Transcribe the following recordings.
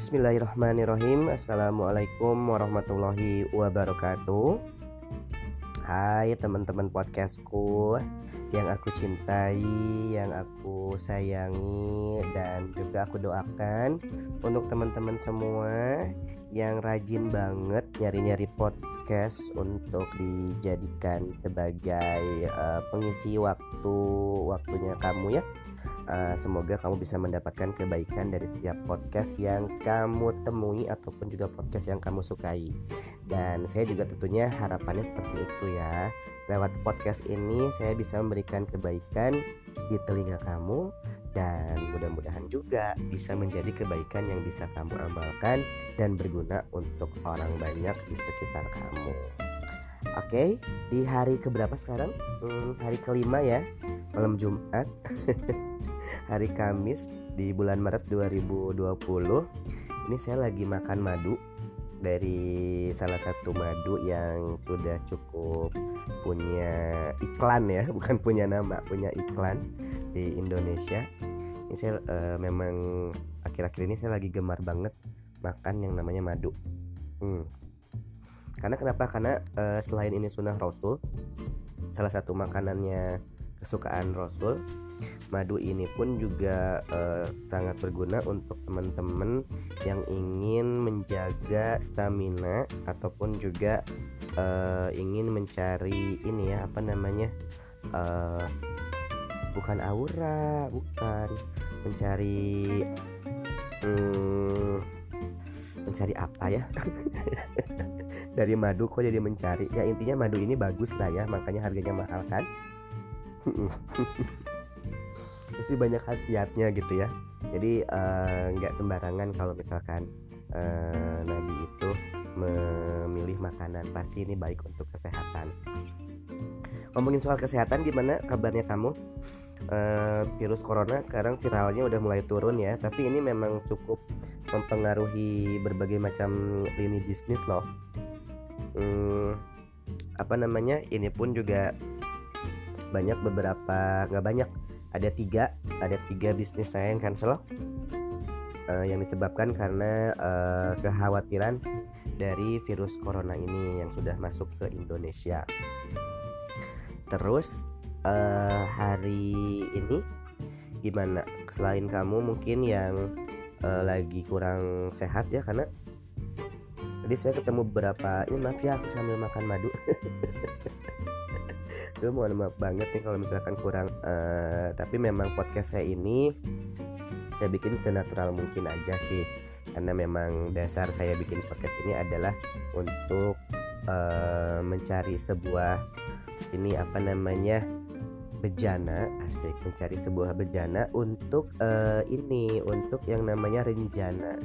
Bismillahirrahmanirrahim. Assalamualaikum warahmatullahi wabarakatuh. Hai teman-teman podcastku Yang aku cintai Yang aku sayangi Dan juga aku doakan Untuk teman-teman semua Yang rajin banget Nyari-nyari podcast Untuk dijadikan sebagai uh, Pengisi waktu Waktunya kamu ya uh, semoga kamu bisa mendapatkan kebaikan dari setiap podcast yang kamu temui ataupun juga podcast yang kamu sukai. Dan saya juga tentunya harapannya seperti itu ya. Lewat podcast ini saya bisa memberikan kebaikan di telinga kamu dan mudah-mudahan juga bisa menjadi kebaikan yang bisa kamu amalkan dan berguna untuk orang banyak di sekitar kamu. Oke, okay, di hari keberapa sekarang? Hmm, hari kelima ya, malam Jumat. hari Kamis di bulan Maret 2020 ini saya lagi makan madu dari salah satu madu yang sudah cukup punya iklan ya bukan punya nama punya iklan di Indonesia. Ini saya uh, memang akhir-akhir ini saya lagi gemar banget makan yang namanya madu. Hmm. karena kenapa? Karena uh, selain ini sunnah Rasul salah satu makanannya kesukaan Rasul madu ini pun juga uh, sangat berguna untuk teman-teman yang ingin menjaga stamina ataupun juga uh, ingin mencari ini ya apa namanya uh, bukan aura bukan. Mencari um, mencari apa ya? Dari madu kok jadi mencari? Ya intinya madu ini bagus lah ya makanya harganya mahal kan pasti banyak khasiatnya gitu ya. Jadi eh, nggak uh, sembarangan kalau misalkan uh, Nabi itu memilih makanan pasti ini baik untuk kesehatan. Ngomongin soal kesehatan gimana kabarnya kamu? Uh, virus corona sekarang viralnya udah mulai turun ya tapi ini memang cukup mempengaruhi berbagai macam lini bisnis loh. Hmm, apa namanya ini pun juga banyak beberapa nggak banyak ada tiga ada tiga bisnis saya yang cancel uh, yang disebabkan karena uh, kekhawatiran dari virus corona ini yang sudah masuk ke Indonesia. Terus uh, hari ini gimana? Selain kamu mungkin yang uh, lagi kurang sehat ya karena tadi saya ketemu beberapa ini maaf ya aku sambil makan madu gue mohon maaf banget nih kalau misalkan kurang uh, tapi memang podcast saya ini saya bikin senatural mungkin aja sih. Karena memang dasar saya bikin podcast ini adalah untuk uh, mencari sebuah ini apa namanya bejana asik mencari sebuah bejana untuk uh, ini untuk yang namanya rencana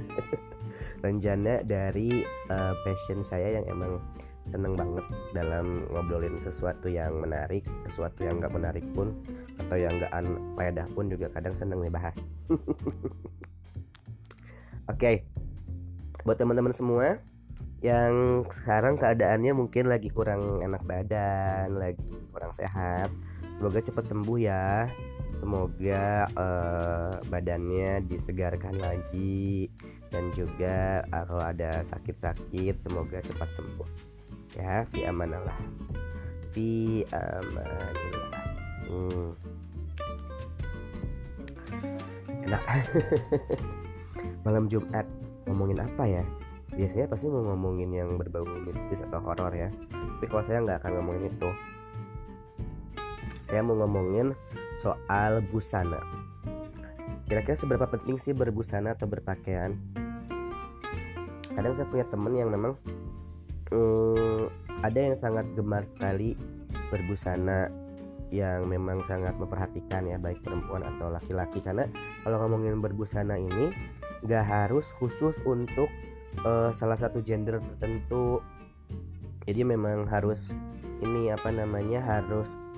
rencana dari uh, passion saya yang emang seneng banget dalam ngobrolin sesuatu yang menarik sesuatu yang gak menarik pun atau yang gak faedah pun juga kadang seneng dibahas oke okay. buat teman-teman semua yang sekarang keadaannya mungkin lagi kurang enak badan lagi kurang sehat semoga cepat sembuh ya semoga uh, badannya disegarkan lagi dan juga uh, kalau ada sakit-sakit semoga cepat sembuh ya fi amanallah fi amanillah hmm. enak. Malam Jumat ngomongin apa ya? Biasanya pasti mau ngomongin yang berbau mistis atau horor ya. Tapi kalau saya nggak akan ngomongin itu. Saya mau ngomongin soal busana. Kira-kira seberapa penting sih berbusana atau berpakaian? Kadang saya punya temen yang memang uh, ada yang sangat gemar sekali berbusana yang memang sangat memperhatikan ya baik perempuan atau laki-laki. Karena kalau ngomongin berbusana ini nggak harus khusus untuk uh, salah satu gender tertentu. Jadi memang harus ini apa namanya harus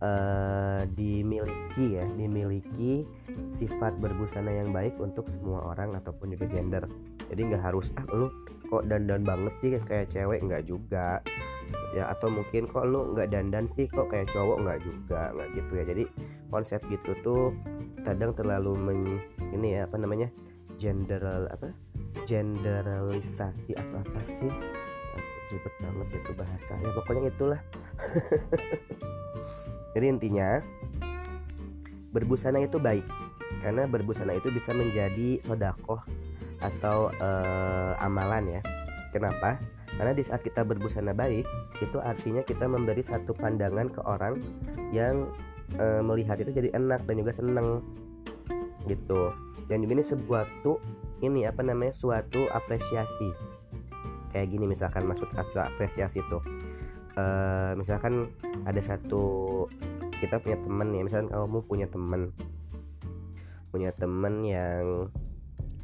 uh, dimiliki ya dimiliki sifat berbusana yang baik untuk semua orang ataupun juga gender. Jadi nggak harus ah lu kok dandan banget sih kayak cewek? Nggak juga. Ya atau mungkin kok lu nggak dandan sih? Kok kayak cowok? Nggak juga nggak gitu ya. Jadi konsep gitu tuh kadang terlalu men, ini ya apa namanya general apa generalisasi atau apa sih? Ribet banget itu bahasa ya pokoknya itulah jadi intinya berbusana itu baik. Karena berbusana itu bisa menjadi sodakoh atau uh, amalan ya. Kenapa? Karena di saat kita berbusana baik itu artinya kita memberi satu pandangan ke orang yang uh, melihat itu jadi enak dan juga seneng. Gitu. Dan ini sebuah tuh ini apa namanya suatu apresiasi. Kayak gini misalkan maksud apresiasi tuh uh, misalkan ada satu kita punya teman ya misalkan kamu punya teman punya teman yang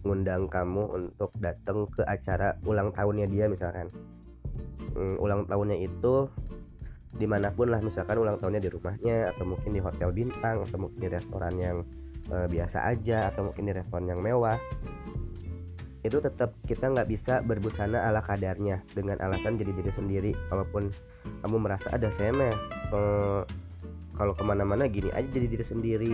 ngundang kamu untuk datang ke acara ulang tahunnya dia misalkan. Hmm, ulang tahunnya itu di mana pun lah misalkan ulang tahunnya di rumahnya atau mungkin di hotel bintang atau mungkin di restoran yang uh, biasa aja atau mungkin di restoran yang mewah itu tetap kita nggak bisa berbusana ala kadarnya. Dengan alasan jadi diri sendiri. Walaupun kamu merasa ada mah eh, kalau ke mana-mana gini aja jadi diri sendiri.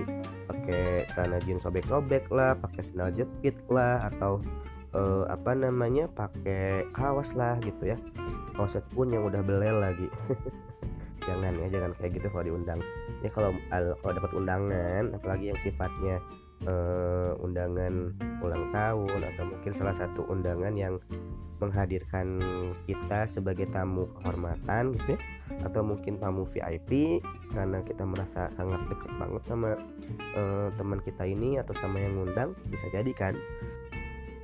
Pakai sana jeans sobek-sobek lah pakai sandal jepit lah atau eh, apa namanya pakai kaos lah gitu ya. Kaos pun yang udah belel lagi. Jangan ya jangan kayak gitu kalau diundang. Ya kalau kalau dapat undangan apalagi yang sifatnya uh, undangan ulang tahun atau mungkin salah satu undangan yang menghadirkan kita sebagai tamu kehormatan gitu ya atau mungkin tamu VIP karena kita merasa sangat dekat banget sama uh, teman kita ini atau sama yang ngundang bisa jadi kan?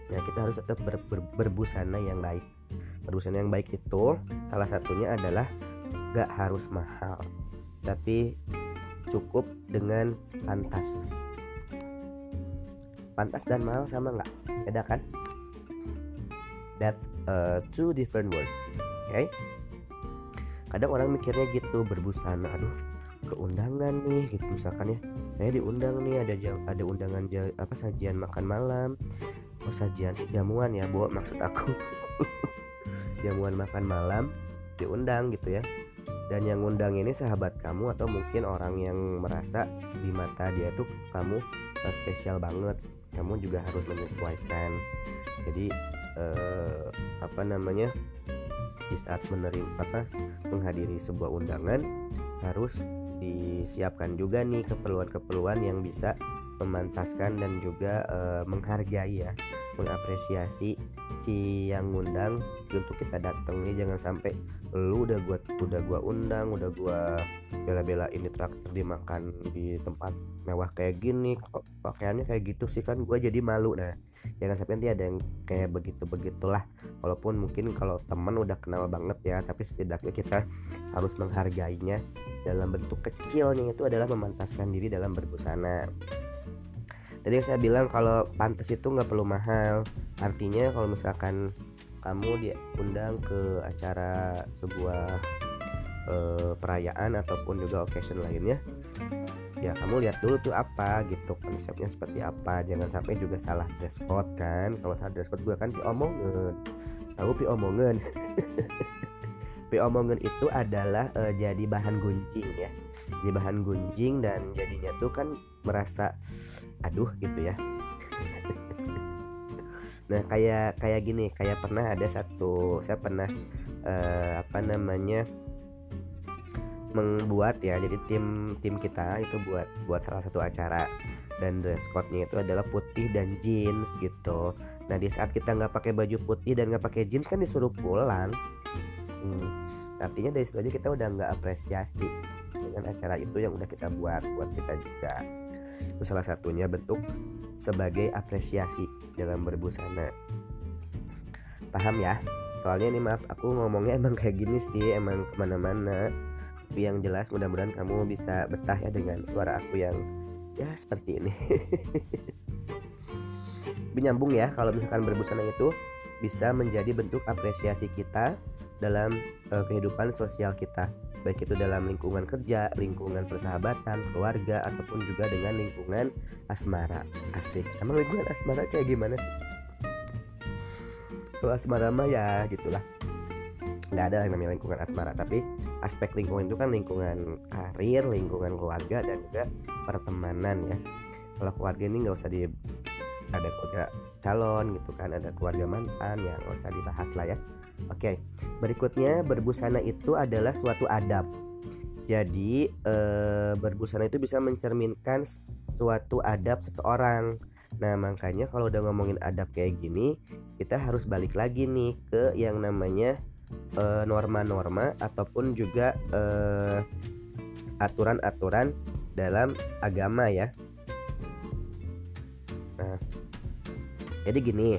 Ya kita harus tetap ber, ber, berbusana yang baik. Berbusana yang baik itu salah satunya adalah gak harus mahal tapi cukup dengan pantas pantas dan mahal sama nggak? Beda kan? That's uh, two different words oke okay? kadang orang mikirnya gitu berbusana aduh keundangan nih gitu misalkan ya. Saya diundang nih ada ada undangan apa sajian makan malam. Oh sajian jamuan ya bu maksud aku. Jamuan makan malam diundang gitu ya. Dan yang undang ini sahabat kamu atau mungkin orang yang merasa di mata dia tuh kamu uh, spesial banget kamu juga harus menyesuaikan. Jadi eh, apa namanya di saat menerima apa menghadiri sebuah undangan harus disiapkan juga nih keperluan-keperluan yang bisa memantaskan dan juga uh, menghargai ya mengapresiasi si yang ngundang. Untuk kita datang nih jangan sampai lu udah gua udah gua undang udah gua bela-bela ini traktir dimakan di tempat mewah kayak gini kok pakaiannya kayak gitu sih kan gua jadi malu. Nah jangan sampai nanti ada yang kayak begitu begitulah walaupun mungkin kalau teman udah kenal banget ya tapi setidaknya kita harus menghargainya dalam bentuk kecil nih itu adalah memantaskan diri dalam berbusana. Tadi saya bilang kalau pantas itu nggak perlu mahal. Artinya kalau misalkan kamu diundang ke acara sebuah uh, perayaan ataupun juga occasion lainnya ya kamu lihat dulu tuh apa gitu konsepnya seperti apa. Jangan sampai juga salah dress code kan. Kalau salah dress code juga kan omongan tahu pi omongan pi omongan itu adalah uh, jadi bahan gunjing ya. Jadi bahan gunjing dan jadinya tuh kan merasa aduh gitu ya. Nah kayak kayak gini. Kayak pernah ada satu saya pernah uh, apa namanya membuat ya jadi tim tim kita itu buat buat salah satu acara. Dan dress code-nya itu adalah putih dan jeans gitu. Nah di saat kita nggak pakai baju putih dan nggak pakai jeans kan disuruh pulang. Hmm, artinya dari situ aja kita udah nggak apresiasi dengan acara itu yang udah kita buat buat kita juga. Itu salah satunya bentuk sebagai apresiasi dalam berbusana. Paham ya? Soalnya ini maaf aku ngomongnya emang kayak gini sih emang ke mana-mana tapi yang jelas mudah-mudahan kamu bisa betah ya dengan suara aku yang ya seperti ini menyambung ya kalau misalkan berbusana itu bisa menjadi bentuk apresiasi kita dalam uh, kehidupan sosial kita baik itu dalam lingkungan kerja, lingkungan persahabatan, keluarga ataupun juga dengan lingkungan asmara. Asik. Emang lingkungan asmara kayak gimana sih? Kalau asmara mah ya gitulah. Nggak ada yang namanya lingkungan asmara, tapi aspek lingkungan itu kan lingkungan karir, lingkungan keluarga dan juga pertemanan ya. Kalau keluarga ini nggak usah di ada keluarga calon gitu kan ada keluarga mantan yang nggak usah dibahas lah ya. Oke berikutnya berbusana itu adalah suatu adab. Jadi e, berbusana itu bisa mencerminkan suatu adab seseorang. Nah makanya kalau udah ngomongin adab kayak gini kita harus balik lagi nih ke yang namanya eh, norma-norma ataupun juga aturan-aturan dalam agama ya. Nah, jadi gini,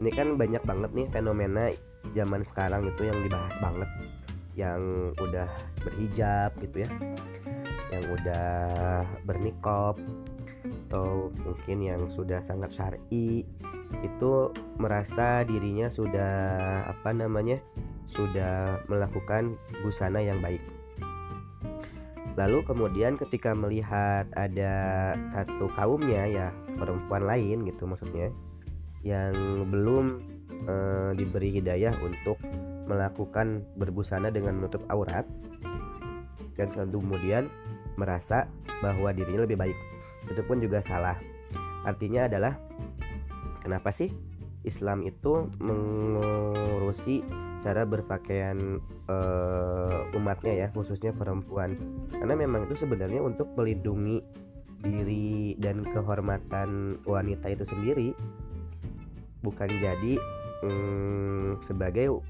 ini kan banyak banget nih fenomena zaman sekarang itu yang dibahas banget, yang udah berhijab gitu ya, yang udah bernikop atau mungkin yang sudah sangat syar'i itu merasa dirinya sudah apa namanya sudah melakukan busana yang baik. Lalu kemudian ketika melihat ada satu kaumnya ya perempuan lain gitu maksudnya yang belum e, diberi hidayah untuk melakukan berbusana dengan menutup aurat dan kemudian merasa bahwa dirinya lebih baik. Itu pun juga salah. Artinya adalah kenapa sih Islam itu mengurusi cara berpakaian uh, umatnya ya khususnya perempuan? Karena memang itu sebenarnya untuk melindungi diri dan kehormatan wanita itu sendiri bukan jadi um, sebagai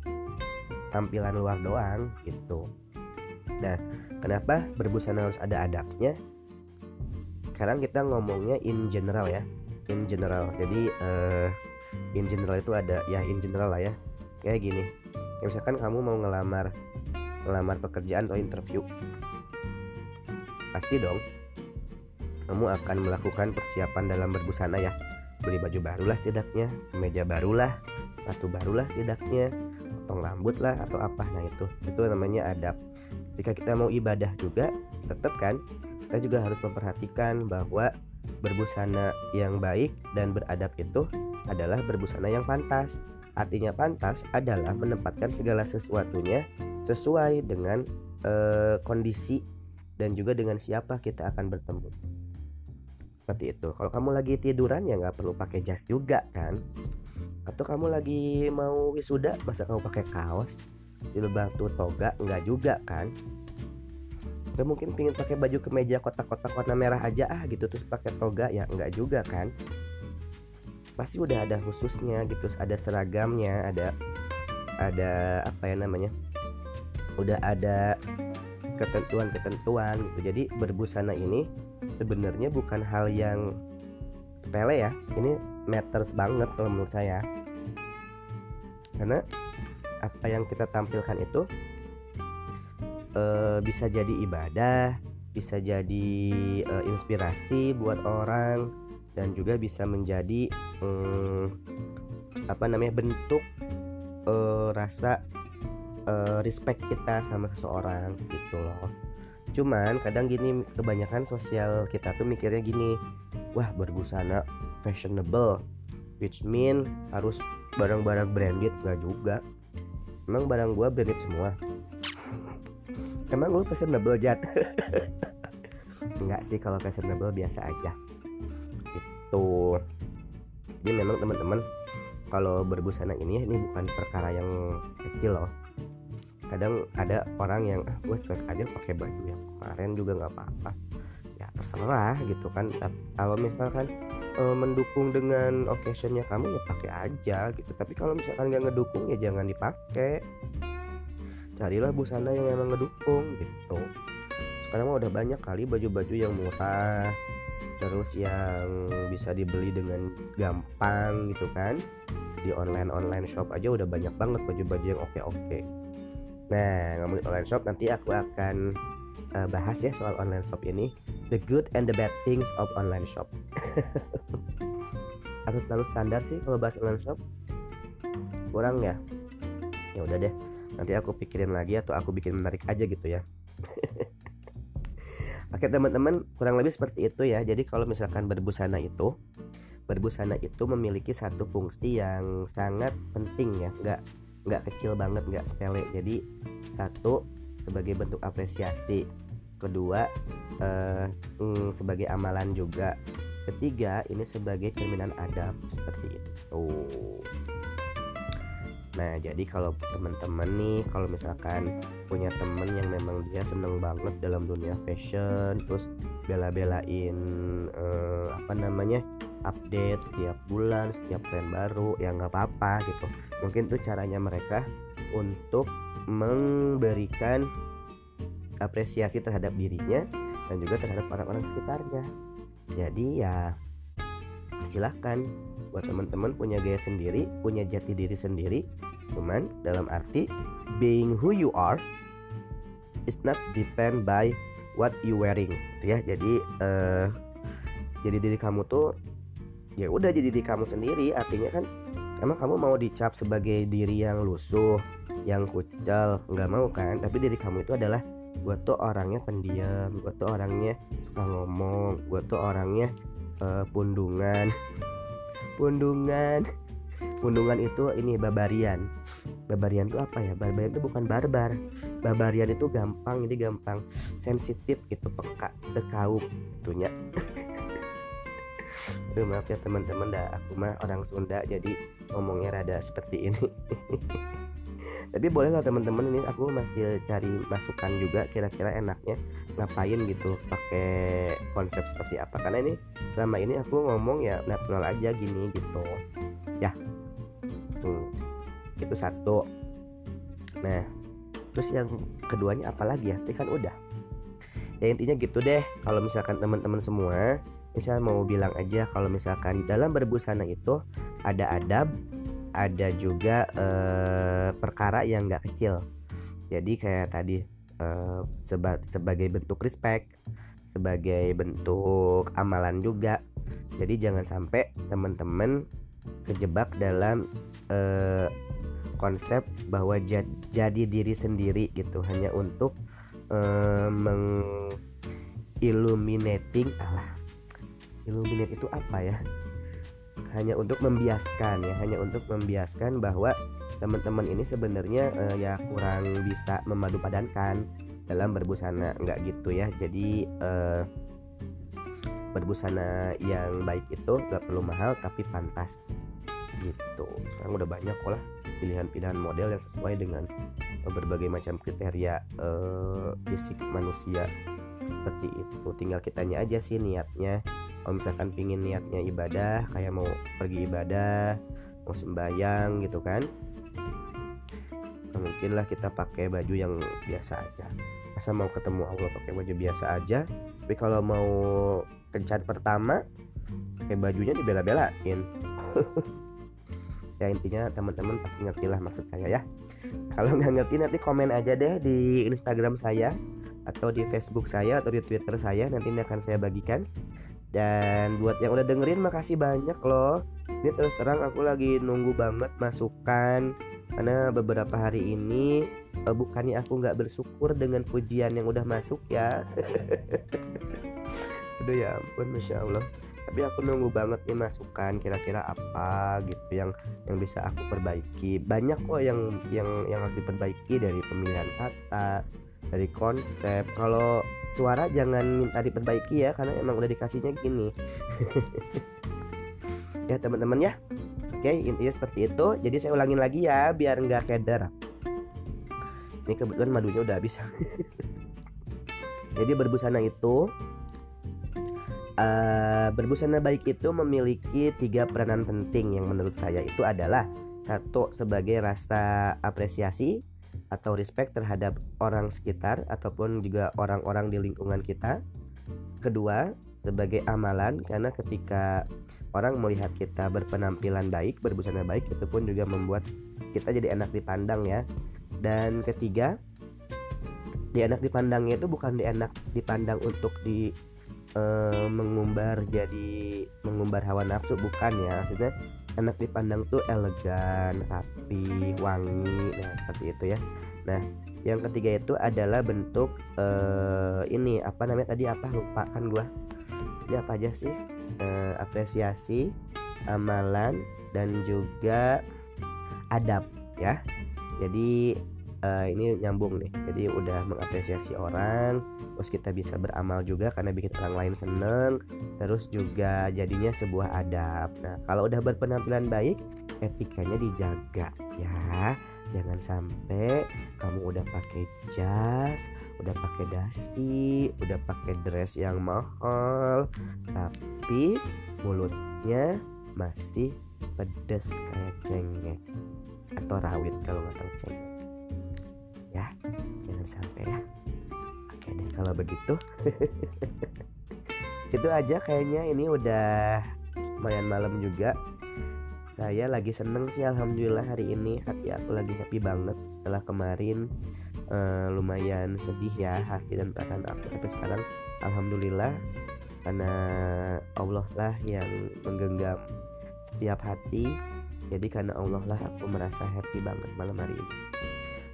tampilan luar doang gitu. Nah kenapa berbusana harus ada adabnya? Sekarang kita ngomongnya in general ya in general. Jadi uh, in general itu ada ya in general lah ya. Kayak gini ya misalkan kamu mau ngelamar ngelamar pekerjaan atau interview. Pasti dong kamu akan melakukan persiapan dalam berbusana ya. Beli baju barulah setidaknya meja barulah sepatu barulah setidaknya potong rambut lah atau apa. Nah itu itu namanya adab. Ketika kita mau ibadah juga tetap kan kita juga harus memperhatikan bahwa berbusana yang baik dan beradab itu adalah berbusana yang pantas Artinya pantas adalah menempatkan segala sesuatunya sesuai dengan e, kondisi dan juga dengan siapa kita akan bertemu. Seperti itu. Kalau kamu lagi tiduran ya nggak perlu pakai jas juga kan. Atau kamu lagi mau wisuda masa kamu pakai kaos jilbab tuh toga nggak juga kan Gak mungkin pingin pakai baju kemeja kotak-kotak warna merah aja ah gitu. Terus pakai toga ya nggak juga kan? Pasti udah ada khususnya gitu. Ada seragamnya ada ada apa ya namanya udah ada ketentuan-ketentuan gitu. Jadi berbusana ini sebenarnya bukan hal yang sepele ya. Ini matters banget kalau menurut saya. Karena apa yang kita tampilkan itu e, bisa jadi ibadah bisa jadi e, inspirasi buat orang dan juga bisa menjadi hmm, apa namanya bentuk uh, rasa uh, respect kita sama seseorang gitu loh. Cuman kadang gini kebanyakan sosial kita tuh mikirnya gini wah berbusana fashionable which mean harus barang-barang branded gak juga. Emang barang gua branded semua emang lu fashionable jat? Enggak sih kalau fashionable biasa aja. Gitu jadi memang teman-teman kalau berbusana ini ini bukan perkara yang kecil loh. Kadang ada orang yang ah gue cuek aja pakai baju yang kemarin juga nggak apa-apa. Ya terserah gitu kan. Kalau misalkan e, mendukung dengan occasionnya kamu ya pakai aja gitu. Tapi kalau misalkan nggak ngedukung ya jangan dipakai carilah busana yang emang ngedukung gitu. Sekarang mah udah banyak kali baju-baju yang murah terus yang bisa dibeli dengan gampang gitu kan. Di online online shop aja udah banyak banget baju-baju yang oke oke nah ngomongin online shop nanti aku akan uh, bahas ya soal online shop ini. The good and the bad things of online shop. Atau terlalu standar sih kalau bahas online shop. Kurang ya? Ya udah deh nanti aku pikirin lagi atau aku bikin menarik aja gitu ya. Oke teman-teman kurang lebih seperti itu ya. Jadi kalau misalkan berbusana itu Berbusana itu memiliki satu fungsi yang sangat penting ya. Nggak, nggak kecil banget, nggak sepele. Jadi satu sebagai bentuk apresiasi. Kedua eh, mm, sebagai amalan juga. Ketiga ini sebagai cerminan adab. Seperti itu Nah, jadi kalau teman-teman nih, kalau misalkan punya temen yang memang dia seneng banget dalam dunia fashion, terus bela-belain eh, apa namanya update setiap bulan, setiap tren baru, ya nggak apa-apa gitu. Mungkin itu caranya mereka untuk memberikan apresiasi terhadap dirinya dan juga terhadap orang-orang sekitarnya. Jadi ya silahkan buat teman-teman punya gaya sendiri, punya jati diri sendiri. Cuman dalam arti being who you are is not depend by what you wearing, gitu ya. Jadi uh, jadi diri kamu tuh ya udah jadi diri kamu sendiri. Artinya kan emang kamu mau dicap sebagai diri yang lusuh, yang kucel, nggak mau kan? Tapi diri kamu itu adalah gue tuh orangnya pendiam, gue tuh orangnya suka ngomong, gue tuh orangnya uh, pundungan pundungan. Pundungan itu ini babarian babarian itu apa ya? Babarian itu bukan barbar. Babarian itu gampang ini gampang sensitif gitu peka tekau itunya. Aduh maaf ya teman-teman dah. Aku mah orang Sunda jadi ngomongnya rada seperti ini tapi boleh lah teman-teman ini aku masih cari masukan juga kira-kira enaknya ngapain gitu pakai konsep seperti apa? Karena ini selama ini aku ngomong ya natural aja gini gitu. Ya. Hmm, itu satu. Nah terus yang keduanya apa lagi ya? Tapi kan udah. Ya intinya gitu deh. Kalau misalkan teman-teman semua misal mau bilang aja kalau misalkan dalam berbusana itu ada adab ada juga eh, perkara yang nggak kecil. Jadi kayak tadi eh, seba sebagai bentuk respect sebagai bentuk amalan juga. Jadi jangan sampai teman-teman kejebak dalam uh, konsep bahwa jad, jadi diri sendiri gitu. Hanya untuk uh, mengilluminating Allah illuminate itu apa ya hanya untuk membiaskan ya hanya untuk membiaskan bahwa teman-teman ini sebenarnya uh, ya kurang bisa memadupadankan dalam berbusana. Nggak gitu ya. Jadi uh, berbusana yang baik itu nggak perlu mahal tapi pantas gitu. Sekarang udah banyak kok lah pilihan-pilihan model yang sesuai dengan berbagai macam kriteria uh, fisik manusia seperti itu. Tinggal kitanya aja sih niatnya kalau misalkan pingin niatnya ibadah kayak mau pergi ibadah mau sembayang gitu kan mungkinlah kita pakai baju yang biasa aja. Masa mau ketemu Allah pakai baju biasa aja? Tapi kalau mau kencan pertama pakai bajunya dibela-belain. Ya intinya teman-teman pasti ngerti lah maksud saya ya. Kalau nggak ngerti nanti komen aja deh di Instagram saya atau di Facebook saya atau di Twitter saya. Nanti ini akan saya bagikan dan buat yang udah dengerin makasih banyak loh. Ini terus terang aku lagi nunggu banget masukan. Karena beberapa hari ini uh, bukannya aku nggak bersyukur dengan pujian yang udah masuk ya. Aduh ya ampun masya allah. Tapi aku nunggu banget nih masukan kira-kira apa gitu yang yang bisa aku perbaiki. Banyak kok yang yang yang harus diperbaiki dari pemilihan kata dari konsep. Kalau suara jangan minta diperbaiki ya karena emang udah dikasihnya gini. Ya teman-teman ya. Oke intinya seperti itu. Jadi saya ulangin lagi ya biar nggak keder. Ini kebetulan madunya udah habis. Jadi berbusana itu uh, berbusana baik itu memiliki tiga peranan penting yang menurut saya itu adalah satu sebagai rasa apresiasi atau respect terhadap orang sekitar ataupun juga orang-orang di lingkungan kita. Kedua sebagai amalan karena ketika orang melihat kita berpenampilan baik berbusana baik itu pun juga membuat kita jadi enak dipandang ya. Dan ketiga di enak dipandangnya itu bukan di enak dipandang untuk di uh, mengumbar jadi mengumbar hawa nafsu bukan ya. Maksudnya enak dipandang tuh elegan rapi wangi nah seperti itu ya. Nah yang ketiga itu adalah bentuk uh, ini apa namanya tadi apa? Lupa kan gua. Ini apa aja sih? Uh, apresiasi amalan dan juga adab ya. Jadi uh, ini nyambung nih. Jadi udah mengapresiasi orang terus kita bisa beramal juga karena bikin orang lain seneng terus juga jadinya sebuah adab. Nah kalau udah berpenampilan baik etikanya dijaga ya. Jangan sampai kamu udah pakai jas udah pakai dasi udah pakai dress yang mahal tapi mulutnya masih pedes kayak cengek atau rawit kalau nggak tahu cengek ya. Jangan sampai ya. Oke deh kalau begitu. Itu aja kayaknya. Ini udah lumayan malam juga. Saya lagi seneng sih alhamdulillah hari ini. Hati aku lagi happy banget setelah kemarin. Uh, lumayan sedih ya hati dan perasaan aku. Tapi sekarang alhamdulillah karena Allah lah yang menggenggam setiap hati. Jadi karena Allah lah aku merasa happy banget malam hari ini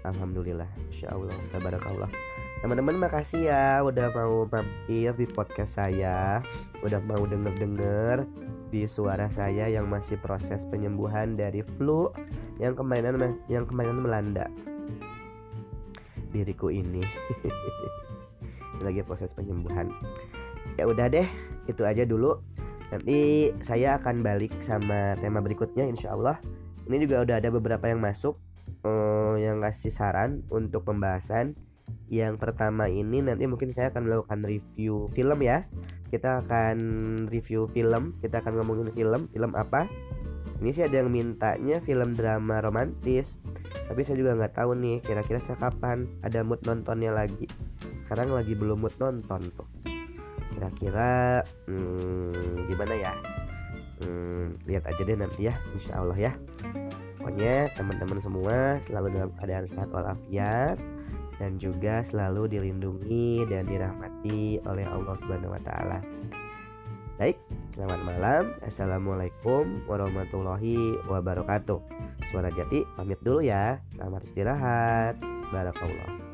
Alhamdulillah Insya Allah Tabarakallah. Teman-teman makasih ya Udah mau mampir di podcast saya. Udah mau denger-denger Di suara saya yang masih proses penyembuhan dari flu Yang kemarin yang kemarin melanda Diriku ini. Lagi proses penyembuhan. Ya udah deh Itu aja dulu. Nanti saya akan balik sama tema berikutnya insya Allah Ini juga udah ada beberapa yang masuk uh, yang kasih saran untuk pembahasan. Yang pertama ini nanti mungkin saya akan melakukan review film ya. Kita akan review film kita akan ngomongin film. Film apa? Ini sih ada yang mintanya film drama romantis. Tapi saya juga nggak tahu nih kira-kira saya kapan ada mood nontonnya lagi. Sekarang lagi belum mood nonton tuh. Kira-kira hmm, gimana ya? Hmm, lihat aja deh nanti ya insya Allah ya pokoknya teman-teman semua selalu dalam keadaan sehat walafiat dan juga selalu dilindungi dan dirahmati oleh Allah Subhanahu wa taala. Baik, selamat malam. Assalamualaikum warahmatullahi wabarakatuh. Suara Jati pamit dulu ya. Selamat istirahat. Barakallah.